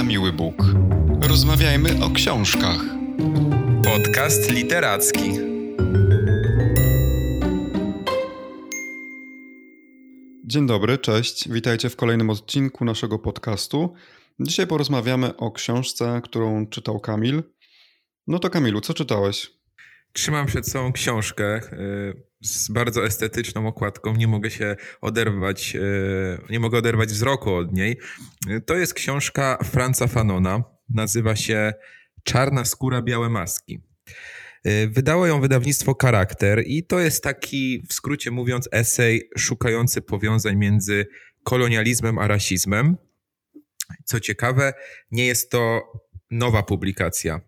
na miły Bóg. Rozmawiajmy o książkach. Podcast literacki. Dzień dobry, cześć. Witajcie w kolejnym odcinku naszego podcastu. Dzisiaj porozmawiamy o książce, którą czytał Kamil. No to Kamilu, co czytałeś? Trzymam przed sobą książkę y, z bardzo estetyczną okładką. Nie mogę się oderwać, y, nie mogę oderwać wzroku od niej. To jest książka Franza Fanona. Nazywa się Czarna skóra, białe maski. Wydało ją wydawnictwo Charakter i to jest taki, w skrócie mówiąc, esej szukający powiązań między kolonializmem a rasizmem. Co ciekawe, nie jest to nowa publikacja.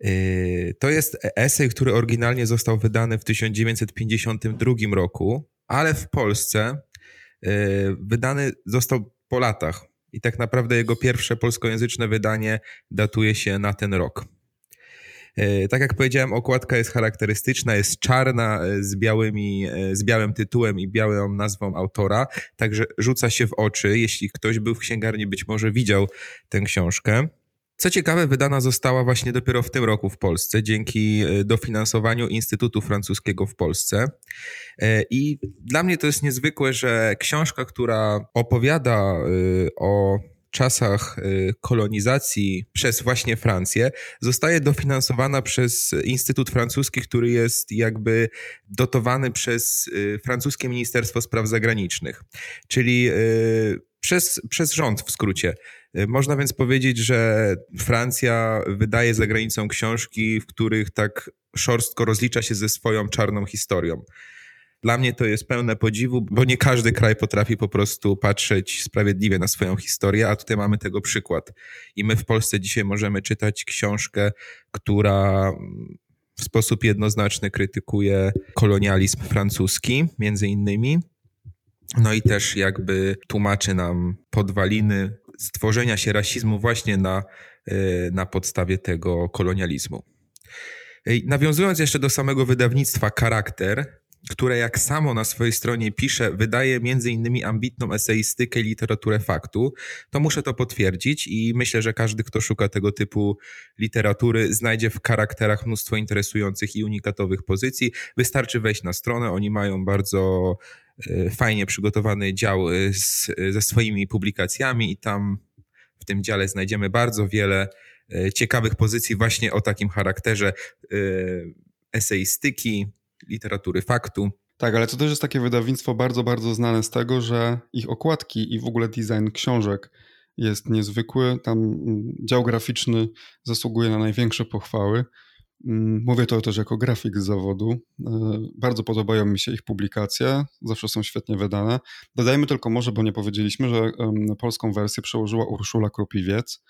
Yy, to jest esej, który oryginalnie został wydany w 1952 roku, ale w Polsce yy, wydany został po latach. I tak naprawdę jego pierwsze polskojęzyczne wydanie datuje się na ten rok. Yy, tak jak powiedziałem, okładka jest charakterystyczna, jest czarna z, białymi, z białym tytułem i białą nazwą autora, także rzuca się w oczy. Jeśli ktoś był w księgarni, być może widział tę książkę. Co ciekawe, wydana została właśnie dopiero w tym roku w Polsce dzięki e, dofinansowaniu Instytutu Francuskiego w Polsce. E, I dla mnie to jest niezwykłe, że książka, która opowiada e, o czasach kolonizacji przez właśnie Francję, zostaje dofinansowana przez Instytut Francuski, który jest jakby dotowany przez francuskie Ministerstwo Spraw Zagranicznych. Czyli przez, przez rząd w skrócie. Y, można więc powiedzieć, że Francja wydaje za granicą książki, w których tak szorstko rozlicza się ze swoją czarną historią. Dla mnie to jest pełne podziwu, bo nie każdy kraj potrafi po prostu patrzeć sprawiedliwie na swoją historię, a tutaj mamy tego przykład. I my w Polsce dzisiaj możemy czytać książkę, która w sposób jednoznaczny krytykuje kolonializm francuski, między innymi. No i też jakby tłumaczy nam podwaliny stworzenia się rasizmu właśnie na, e, na podstawie tego kolonializmu. Nawiązując jeszcze do samego wydawnictwa Charakter, które jak samo na swojej stronie pisze, wydaje między innymi ambitną eseistykę i literaturę faktu, to muszę to potwierdzić i myślę, że każdy, kto szuka tego typu literatury, znajdzie w charakterach mnóstwo interesujących i unikatowych pozycji. Wystarczy wejść na stronę, oni mają bardzo e, fajnie przygotowany dział e, z, ze swoimi publikacjami i tam w tym dziale znajdziemy bardzo wiele e, ciekawych pozycji właśnie o takim charakterze eseistyki, literatury faktu. Tak, ale to też jest takie wydawnictwo bardzo, bardzo znane z tego, że ich okładki i w ogóle design książek jest niezwykły. Tam mm, dział graficzny zasługuje na największe pochwały. Mm, mówię to też jako grafik z zawodu. E, bardzo podobają mi się ich publikacje, zawsze są świetnie wydane. Dodajmy tylko może, bo nie powiedzieliśmy, że polską wersję przełożyła Urszula Kropiwiec.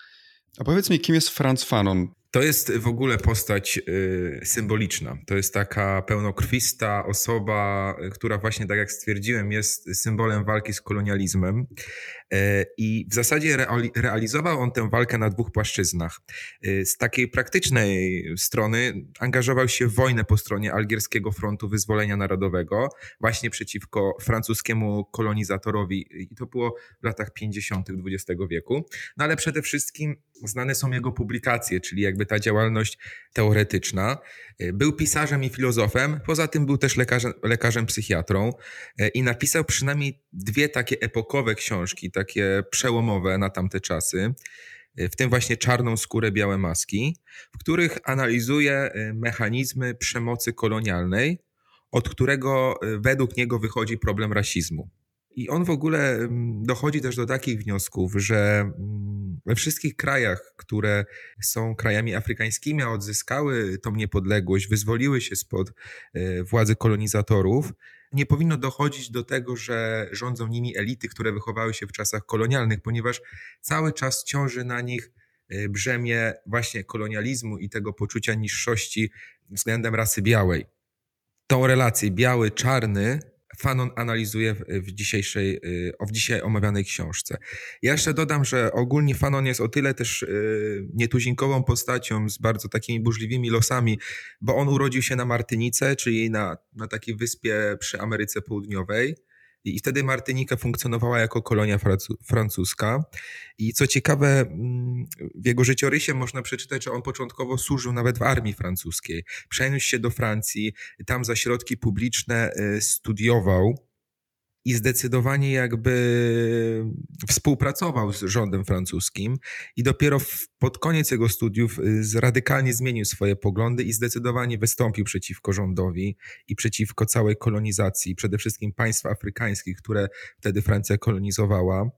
A powiedz mi, kim jest Franz Fanon? To jest w ogóle postać y, symboliczna. To jest taka pełnokrwista osoba, y, która właśnie, tak jak stwierdziłem, jest symbolem walki z kolonializmem. E, I w zasadzie realizował on tę walkę na dwóch płaszczyznach. Z takiej praktycznej strony angażował się w wojnę po stronie Algierskiego Frontu Wyzwolenia Narodowego, właśnie przeciwko francuskiemu kolonizatorowi. I to było w latach 50. XX wieku. No ale przede wszystkim znane są jego publikacje, czyli jakby ta działalność teoretyczna. E, był pisarzem i filozofem, poza tym był też lekarzem, lekarzem psychiatrą i napisał przynajmniej dwie takie epokowe książki, takie przełomowe na tamte czasy, w tym właśnie czarną skórę, białe maski, w których analizuje mechanizmy przemocy kolonialnej, od którego według niego wychodzi problem rasizmu. I on w ogóle mm, dochodzi też do takich wniosków, że mm, we wszystkich krajach, które są krajami afrykańskimi, a odzyskały tą niepodległość, wyzwoliły się spod y, władzy kolonizatorów, nie powinno dochodzić do tego, że rządzą nimi elity, które wychowały się w czasach kolonialnych, ponieważ cały czas ciąży na nich e, brzemię właśnie kolonializmu i tego poczucia niższości względem rasy białej. Tą relację biały-czarny Fanon analizuje w dzisiejszej, y, w dzisiaj omawianej książce. Ja jeszcze dodam, że ogólnie Fanon jest o tyle też y, nietuzinkową postacią z bardzo takimi burzliwymi losami, bo on urodził się na Martynice, czyli na, na takiej wyspie przy Ameryce Południowej. I wtedy Martynika funkcjonowała jako kolonia francuska. I co ciekawe, mm, w jego życiorysie można przeczytać, że on początkowo służył nawet w armii francuskiej. Przeniósł się do Francji, tam za środki publiczne y, studiował i zdecydowanie jakby współpracował z rządem francuskim i dopiero w, pod koniec jego studiów y, radykalnie zmienił swoje poglądy i zdecydowanie wystąpił przeciwko rządowi i przeciwko całej kolonizacji, przede wszystkim państw afrykańskich, które wtedy Francja kolonizowała.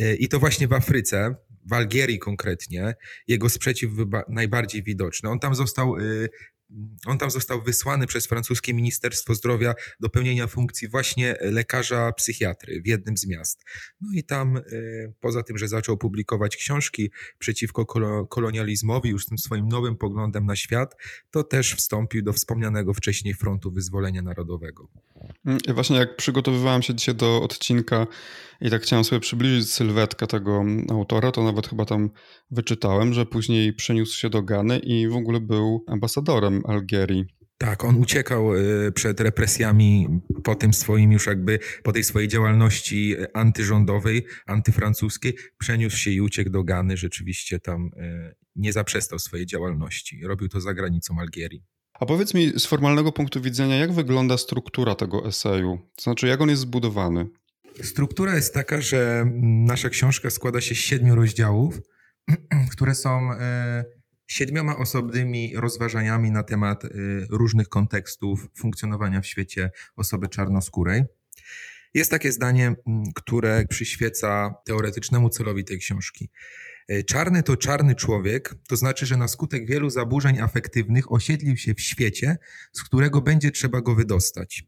Y, I to właśnie w Afryce, w Algierii konkretnie, jego sprzeciw najbardziej widoczny. On tam został y, on tam został wysłany przez francuskie Ministerstwo Zdrowia do pełnienia funkcji właśnie lekarza psychiatry w jednym z miast. No i tam, e, poza tym, że zaczął publikować książki przeciwko kolonializmowi, już tym swoim nowym poglądem na świat, to też wstąpił do wspomnianego wcześniej Frontu Wyzwolenia Narodowego. Mm, właśnie jak przygotowywałem się dzisiaj do odcinka i tak chciałem sobie przybliżyć sylwetkę tego autora, to nawet chyba tam wyczytałem, że później przeniósł się do Gany i w ogóle był ambasadorem Algierii. Tak, on uciekał y, przed represjami po tym swoim już jakby, po tej swojej działalności antyrządowej, antyfrancuskiej, przeniósł się i uciekł do Gany, rzeczywiście tam y, nie zaprzestał swojej działalności. Robił to za granicą Algierii. A powiedz mi z formalnego punktu widzenia, jak wygląda struktura tego eseju? To znaczy, jak on jest zbudowany? Struktura jest taka, że nasza książka składa się z siedmiu rozdziałów, które są e, siedmioma osobnymi rozważaniami na temat e, różnych kontekstów funkcjonowania w świecie osoby czarnoskórej. Jest takie zdanie, które przyświeca teoretycznemu celowi tej książki. E, czarny to czarny człowiek, to znaczy, że na skutek wielu zaburzeń afektywnych osiedlił się w świecie, z którego będzie trzeba go wydostać.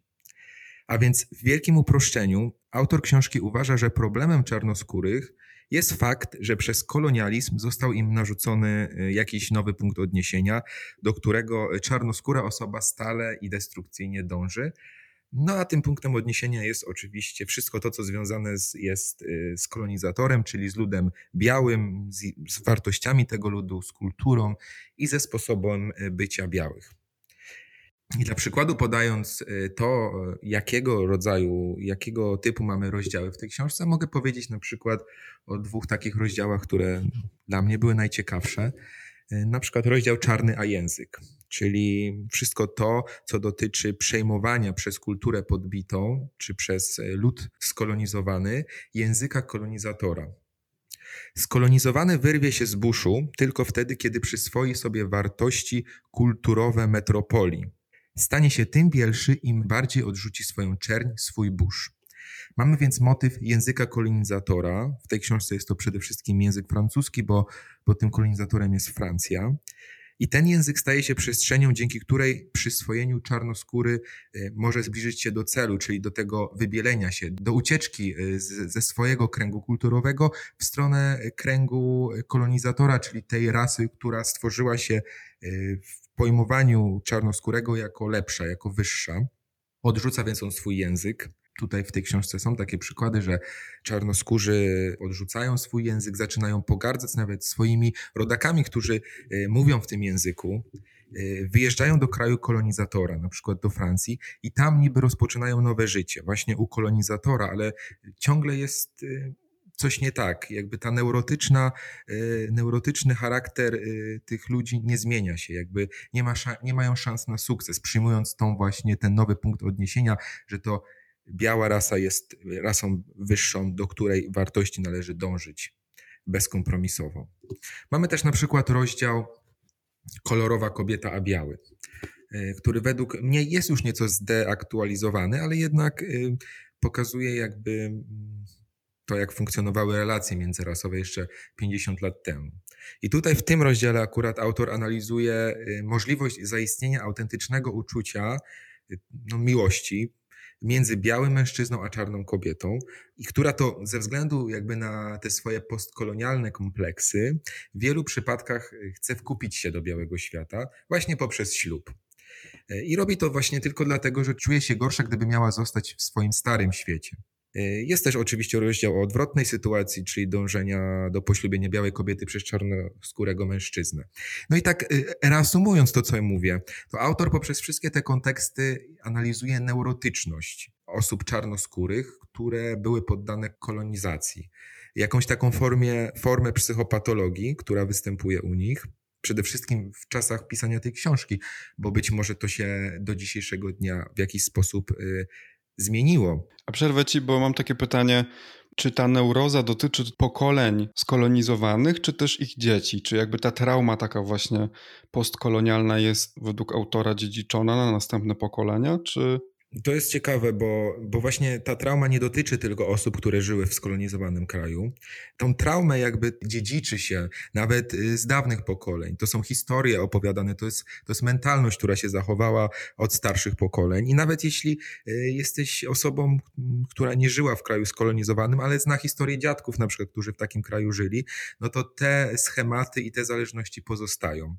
A więc w wielkim uproszczeniu autor książki uważa, że problemem czarnoskórych jest fakt, że przez kolonializm został im narzucony e, jakiś nowy punkt odniesienia, do którego czarnoskóra osoba stale i destrukcyjnie dąży, no a tym punktem odniesienia jest oczywiście wszystko to, co związane z, jest y, z kolonizatorem, czyli z ludem białym, z, z wartościami tego ludu, z kulturą i ze sposobem y, bycia białych. I dla przykładu podając y, to, jakiego rodzaju, jakiego typu mamy rozdziały w tej książce, mogę powiedzieć na przykład o dwóch takich rozdziałach, które dla mnie były najciekawsze. Na przykład rozdział czarny a język czyli wszystko to, co dotyczy przejmowania przez kulturę podbitą czy przez lud skolonizowany języka kolonizatora. Skolonizowany wyrwie się z buszu tylko wtedy, kiedy przyswoi sobie wartości kulturowe metropolii. Stanie się tym większy, im bardziej odrzuci swoją czerń, swój burz. Mamy więc motyw języka kolonizatora. W tej książce jest to przede wszystkim język francuski, bo, bo tym kolonizatorem jest Francja. I ten język staje się przestrzenią, dzięki której przyswojeniu czarnoskóry e, może zbliżyć się do celu, czyli do tego wybielenia się, do ucieczki e, z, ze swojego kręgu kulturowego w stronę kręgu kolonizatora, czyli tej rasy, która stworzyła się e, w pojmowaniu czarnoskórego jako lepsza, jako wyższa. Odrzuca więc on swój język, Tutaj w tej książce są takie przykłady, że czarnoskórzy odrzucają swój język, zaczynają pogardzać nawet swoimi rodakami, którzy e, mówią w tym języku. E, wyjeżdżają do kraju kolonizatora, na przykład do Francji, i tam niby rozpoczynają nowe życie, właśnie u kolonizatora, ale ciągle jest e, coś nie tak. Jakby ta neurotyczna, neurotyczny charakter tych ludzi nie zmienia się, jakby nie, ma, nie mają szans na sukces, przyjmując tą właśnie ten nowy punkt odniesienia, że to biała rasa jest rasą wyższą, do której wartości należy dążyć bezkompromisowo. Mamy też na przykład rozdział Kolorowa kobieta a biały, e, który według mnie jest już nieco zdeaktualizowany, ale jednak e, pokazuje jakby mm, to, jak funkcjonowały relacje międzyrasowe jeszcze 50 lat temu. I tutaj w tym rozdziale akurat autor analizuje e, możliwość zaistnienia autentycznego uczucia no, miłości między białym mężczyzną a czarną kobietą i która to ze względu jakby na te swoje postkolonialne kompleksy w wielu przypadkach e, chce wkupić się do białego świata właśnie poprzez ślub. E, I robi to właśnie tylko dlatego, że czuje się gorsza, gdyby miała zostać w swoim starym świecie. E, jest też oczywiście rozdział o odwrotnej sytuacji, czyli dążenia do poślubienia białej kobiety przez czarnoskórego mężczyznę. No i tak e, reasumując to, co mówię, to autor poprzez wszystkie te konteksty analizuje neurotyczność osób czarnoskórych, które były poddane kolonizacji. Jakąś taką formie, formę psychopatologii, która występuje u nich, przede wszystkim w czasach pisania tej książki, bo być może to się do dzisiejszego dnia w jakiś sposób y, zmieniło. A przerwę ci, bo mam takie pytanie. Czy ta neuroza dotyczy pokoleń skolonizowanych, czy też ich dzieci? Czy jakby ta trauma taka właśnie postkolonialna jest według autora dziedziczona na następne pokolenia, czy to jest ciekawe, bo, bo właśnie ta trauma nie dotyczy tylko osób, które żyły w skolonizowanym kraju. Tą traumę jakby dziedziczy się nawet y, z dawnych pokoleń. To są historie opowiadane, to jest, to jest mentalność, która się zachowała od starszych pokoleń. I nawet jeśli y, jesteś osobą, która nie żyła w kraju skolonizowanym, ale zna historię dziadków na przykład, którzy w takim kraju żyli, no to te schematy i te zależności pozostają.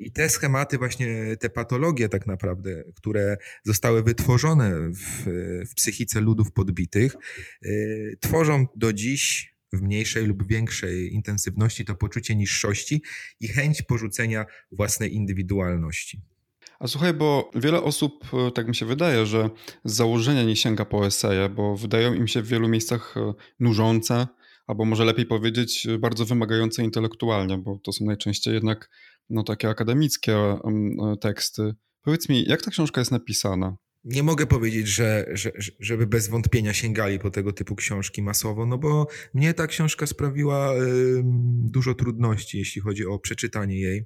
I te schematy, właśnie te patologie, tak naprawdę, które zostały wytworzone w, w psychice ludów podbitych, yy, tworzą do dziś w mniejszej lub większej intensywności to poczucie niższości i chęć porzucenia własnej indywidualności. A słuchaj, bo wiele osób, e, tak mi się wydaje, że z założenia nie sięga po eseje, bo wydają im się w wielu miejscach e, nużące, albo może lepiej powiedzieć, bardzo wymagające intelektualnie, bo to są najczęściej jednak no, takie akademickie e, teksty. Powiedz mi, jak ta książka jest napisana? Nie mogę powiedzieć, że, że, żeby bez wątpienia sięgali po tego typu książki masowo, no bo mnie ta książka sprawiła dużo trudności, jeśli chodzi o przeczytanie jej.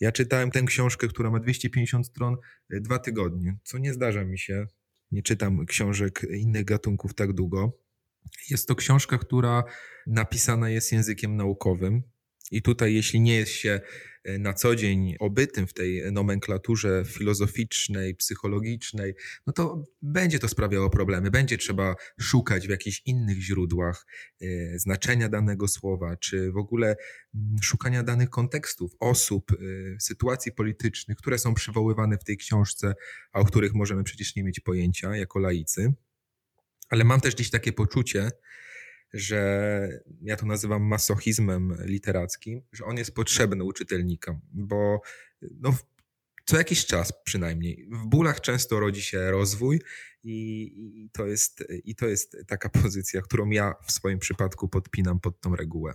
Ja czytałem tę książkę, która ma 250 stron, y, dwa tygodnie, co nie zdarza mi się. Nie czytam książek innych gatunków tak długo. Jest to książka, która napisana jest językiem naukowym. I tutaj, jeśli nie jest się e, na co dzień obytym w tej nomenklaturze filozoficznej, psychologicznej, no to będzie to sprawiało problemy. Będzie trzeba szukać w jakichś innych źródłach e, znaczenia danego słowa, czy w ogóle mm, szukania danych kontekstów, osób, e, sytuacji politycznych, które są przywoływane w tej książce, a o których możemy przecież nie mieć pojęcia jako laicy. Ale mam też gdzieś takie poczucie, że ja to nazywam masochizmem literackim, że on jest potrzebny uczytelnikom, bo no, co jakiś czas przynajmniej. W bólach często rodzi się rozwój i, i, to jest, i to jest taka pozycja, którą ja w swoim przypadku podpinam pod tą regułę.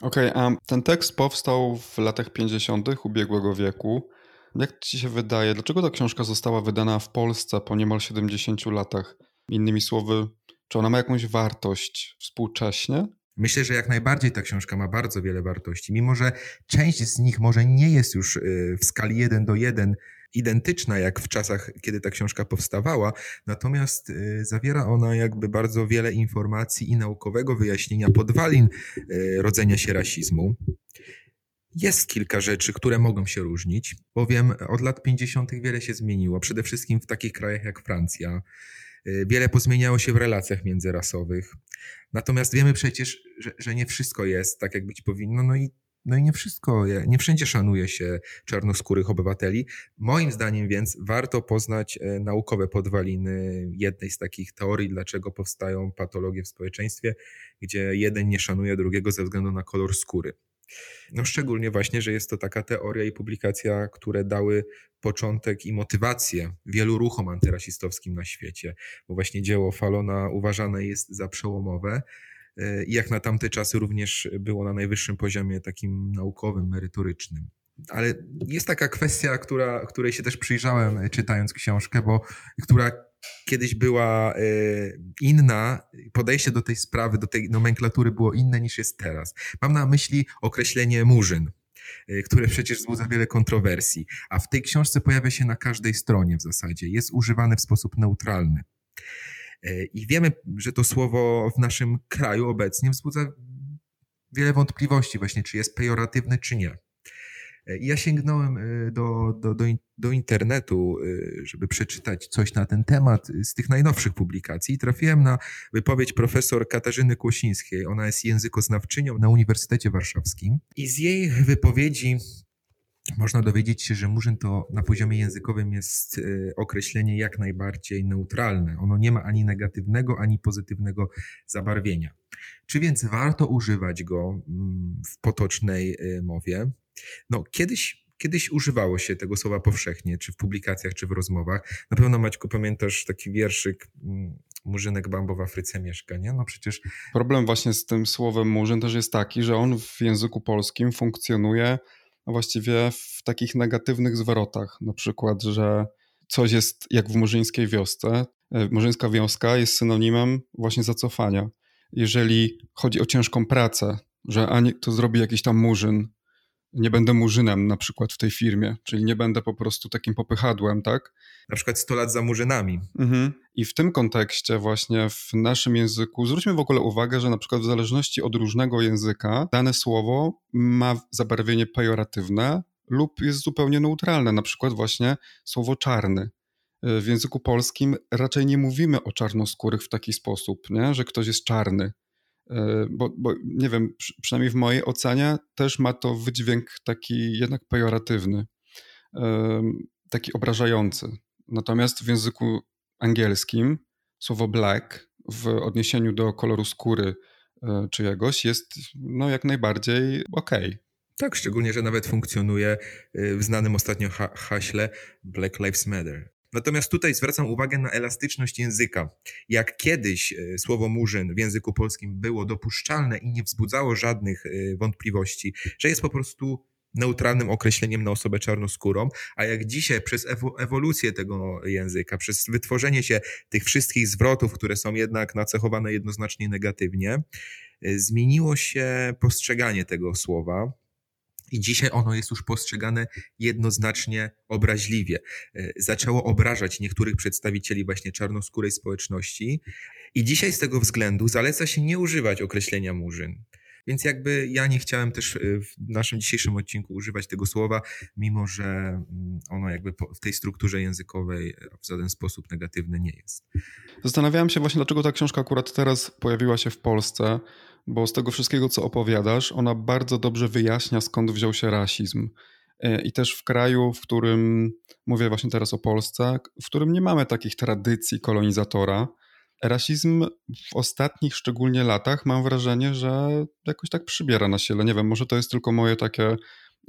Okej, okay, a ten tekst powstał w latach 50. ubiegłego wieku. Jak ci się wydaje, dlaczego ta książka została wydana w Polsce po niemal 70 latach? Innymi słowy, czy ona ma jakąś wartość współcześnie? Myślę, że jak najbardziej ta książka ma bardzo wiele wartości, mimo że część z nich może nie jest już y, w skali 1 do 1 identyczna jak w czasach, kiedy ta książka powstawała, natomiast y, zawiera ona jakby bardzo wiele informacji i naukowego wyjaśnienia podwalin y, rodzenia się rasizmu. Jest kilka rzeczy, które mogą się różnić, bowiem od lat 50. wiele się zmieniło, przede wszystkim w takich krajach jak Francja, wiele pozmieniało się w relacjach międzyrasowych. Natomiast wiemy przecież, że, że nie wszystko jest tak, jak być powinno, no i no i nie wszystko, nie wszędzie szanuje się czarnoskórych obywateli. Moim zdaniem więc warto poznać e, naukowe podwaliny jednej z takich teorii, dlaczego powstają patologie w społeczeństwie, gdzie jeden nie szanuje drugiego ze względu na kolor skóry. No szczególnie właśnie, że jest to taka teoria i publikacja, które dały początek i motywację wielu ruchom antyrasistowskim na świecie, bo właśnie dzieło Falona uważane jest za przełomowe e, i jak na tamte czasy również było na najwyższym poziomie takim naukowym, merytorycznym. Ale jest taka kwestia, która, której się też przyjrzałem czytając książkę, bo która kiedyś była e, inna, podejście do tej sprawy, do tej nomenklatury było inne niż jest teraz. Mam na myśli określenie murzyn e, które przecież wzbudza wiele kontrowersji, a w tej książce pojawia się na każdej stronie w zasadzie. Jest używane w sposób neutralny. E, I wiemy, że to słowo w naszym kraju obecnie wzbudza wiele wątpliwości, właśnie czy jest pejoratywne, czy nie. Ja sięgnąłem y, do, do, do, do, internetu, y, żeby przeczytać coś na ten temat z tych najnowszych publikacji trafiłem na wypowiedź profesor Katarzyny Kłosińskiej. Ona jest językoznawczynią na Uniwersytecie Warszawskim i z jej wypowiedzi można dowiedzieć się, że murzyn to na poziomie językowym jest y, określenie jak najbardziej neutralne. Ono nie ma ani negatywnego, ani pozytywnego zabarwienia. Czy więc warto używać go mm, w potocznej mowie? No, kiedyś kiedyś używało się tego słowa powszechnie, czy w publikacjach, czy w rozmowach. Na pewno Maćku pamiętasz taki wierszyk mm, Murzynek Bambo w Afryce mieszka, nie? No przecież... Problem właśnie z tym słowem murzyn też jest taki, że on w języku polskim funkcjonuje właściwie w takich negatywnych zwrotach. Na przykład, że coś jest jak w murzyńskiej wiosce. E, murzyńska wioska jest synonimem właśnie zacofania. Jeżeli chodzi o ciężką pracę, że ani to zrobi jakiś tam murzyn, nie będę murzynem na przykład w tej firmie, czyli nie będę po prostu takim popychadłem, tak? Na przykład 100 lat za murzynami. Mhm. I w tym kontekście właśnie w naszym języku zwróćmy w ogóle uwagę, że na przykład w zależności od różnego języka dane słowo ma zabarwienie pejoratywne lub jest zupełnie neutralne, na przykład właśnie słowo czarny. W języku polskim raczej nie mówimy o czarnoskórych w taki sposób, nie? że ktoś jest czarny E, bo, bo nie wiem, przynajmniej w mojej ocenie też ma to wydźwięk taki jednak pejoratywny, taki obrażający. Natomiast w języku angielskim słowo black w odniesieniu do koloru skóry e, czyjegoś jest no, jak najbardziej okej. Okay. Tak, szczególnie, że nawet funkcjonuje e, w znanym ostatnio ha haśle Black Lives Matter. Natomiast tutaj zwracam uwagę na elastyczność języka. Jak kiedyś e, słowo murzyn w języku polskim było dopuszczalne i nie wzbudzało żadnych e, wątpliwości, że jest po prostu neutralnym określeniem na osobę czarnoskórą, a jak dzisiaj przez ewolucję tego języka, przez wytworzenie się tych wszystkich zwrotów, które są jednak nacechowane jednoznacznie negatywnie, e, zmieniło się postrzeganie tego słowa. I dzisiaj ono jest już postrzegane jednoznacznie obraźliwie. E, zaczęło obrażać niektórych przedstawicieli właśnie czarnoskórej społeczności. I dzisiaj z tego względu zaleca się nie używać określenia murzyn. Więc jakby ja nie chciałem też e, w naszym dzisiejszym odcinku używać tego słowa, mimo że mm, ono jakby w tej strukturze językowej w żaden sposób negatywny nie jest. Zastanawiałem się właśnie, dlaczego ta książka akurat teraz pojawiła się w Polsce bo z tego wszystkiego, co opowiadasz, ona bardzo dobrze wyjaśnia, skąd wziął się rasizm. E, I też w kraju, w którym, mówię właśnie teraz o Polsce, w którym nie mamy takich tradycji kolonizatora, rasizm w ostatnich szczególnie latach mam wrażenie, że jakoś tak przybiera na sile. Nie wiem, może to jest tylko moje takie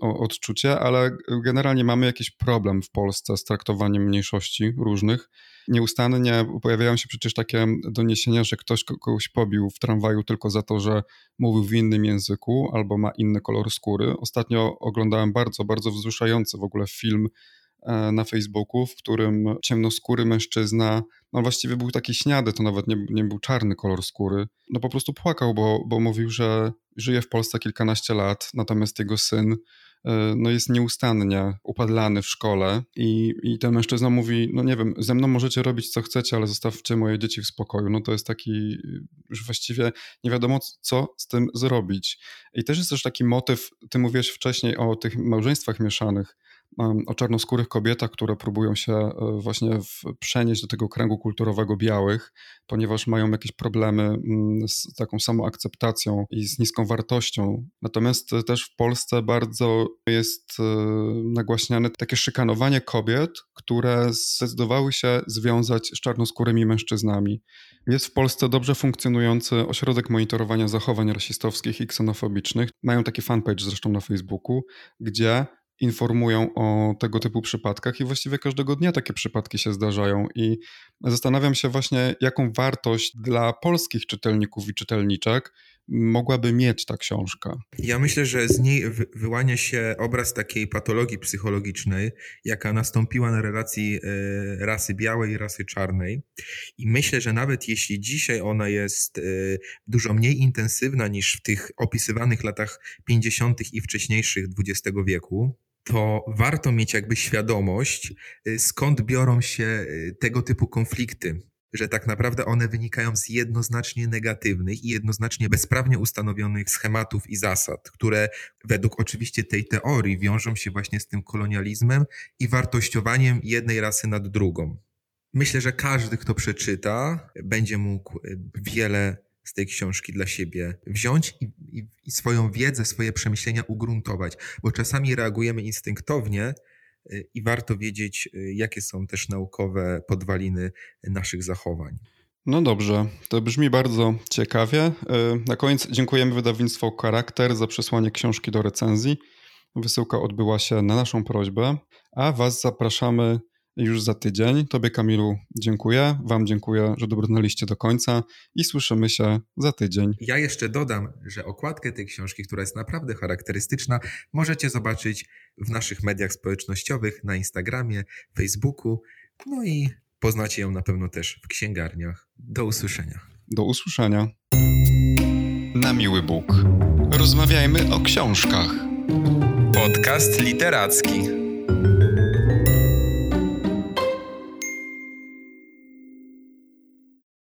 odczucie, ale generalnie mamy jakiś problem w Polsce z traktowaniem mniejszości różnych. Nieustannie pojawiają się przecież takie doniesienia, że ktoś kogoś pobił w tramwaju tylko za to, że mówił w innym języku albo ma inny kolor skóry. Ostatnio oglądałem bardzo, bardzo wzruszający w ogóle film e, na Facebooku, w którym ciemnoskóry mężczyzna, no właściwie był taki śniady, to nawet nie, nie był czarny kolor skóry, no po prostu płakał, bo, bo mówił, że żyje w Polsce kilkanaście lat, natomiast jego syn no jest nieustannie upadlany w szkole i, i ten mężczyzna mówi, no nie wiem, ze mną możecie robić co chcecie, ale zostawcie moje dzieci w spokoju. No to jest taki, już właściwie nie wiadomo co z tym zrobić. I też jest też taki motyw, ty mówiłeś wcześniej o tych małżeństwach mieszanych, o czarnoskórych kobietach, które próbują się e, właśnie przenieść do tego kręgu kulturowego białych, ponieważ mają jakieś problemy mm, z taką samą akceptacją i z niską wartością. Natomiast też w Polsce bardzo jest e, nagłaśniane takie szykanowanie kobiet, które zdecydowały się związać z czarnoskórymi mężczyznami. Jest w Polsce dobrze funkcjonujący ośrodek monitorowania zachowań rasistowskich i ksenofobicznych. Mają taki fanpage zresztą na Facebooku, gdzie informują o tego typu przypadkach i właściwie każdego dnia takie przypadki się zdarzają i zastanawiam się właśnie, jaką wartość dla polskich czytelników i czytelniczek mogłaby mieć ta książka? Ja myślę, że z niej wyłania się obraz takiej patologii psychologicznej, jaka nastąpiła na relacji e, rasy białej i rasy czarnej. I myślę, że nawet jeśli dzisiaj ona jest e, dużo mniej intensywna niż w tych opisywanych latach 50. i wcześniejszych XX wieku, to warto mieć jakby świadomość, y, skąd biorą się y, tego typu konflikty. Że tak naprawdę one wynikają z jednoznacznie negatywnych i jednoznacznie bezprawnie ustanowionych schematów i zasad, które według oczywiście tej teorii wiążą się właśnie z tym kolonializmem i wartościowaniem jednej rasy nad drugą. Myślę, że każdy, kto przeczyta, będzie mógł y, wiele z tej książki dla siebie wziąć i, i, i swoją wiedzę, swoje przemyślenia ugruntować, bo czasami reagujemy instynktownie y, i warto wiedzieć, y, jakie są też naukowe podwaliny naszych zachowań. No dobrze, to brzmi bardzo ciekawie. Y, na koniec dziękujemy wydawnictwu Charakter za przesłanie książki do recenzji. Wysyłka odbyła się na naszą prośbę, a Was zapraszamy już za tydzień. Tobie, Kamilu, dziękuję. Wam dziękuję, że dobrnęliście do końca i słyszymy się za tydzień. Ja jeszcze dodam, że okładkę tej książki, która jest naprawdę charakterystyczna, możecie zobaczyć w naszych mediach społecznościowych, na Instagramie, Facebooku, no i poznacie ją na pewno też w księgarniach. Do usłyszenia. Do usłyszenia. Na miły Bóg. Rozmawiajmy o książkach. Podcast literacki.